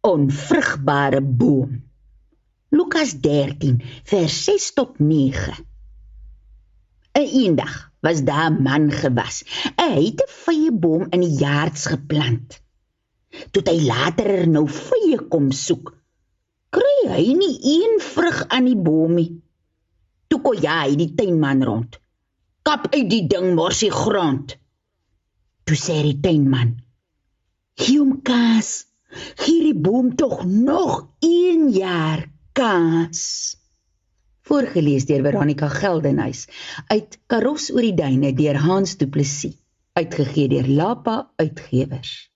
onvrugbare boom. Lukas 13 vers 6 tot 9. 'n Eendag was daar 'n man gewas. Hy het 'n vrye boom in die jaards geplant. Toe hy later nou vrye kom soek, kry hy nie een vrug aan die boom nie. Toe kom hy die tuinman rond. Kap uit die ding mors die grond. Toe sê die tuinman: "Gee hom kaas. Gee die boom tog nog 1 jaar kaas." Voorgeles deur Veronica Geldenhuys uit Karos oor die duine deur Hans Du Plessis uitgegee deur Lapa Uitgewers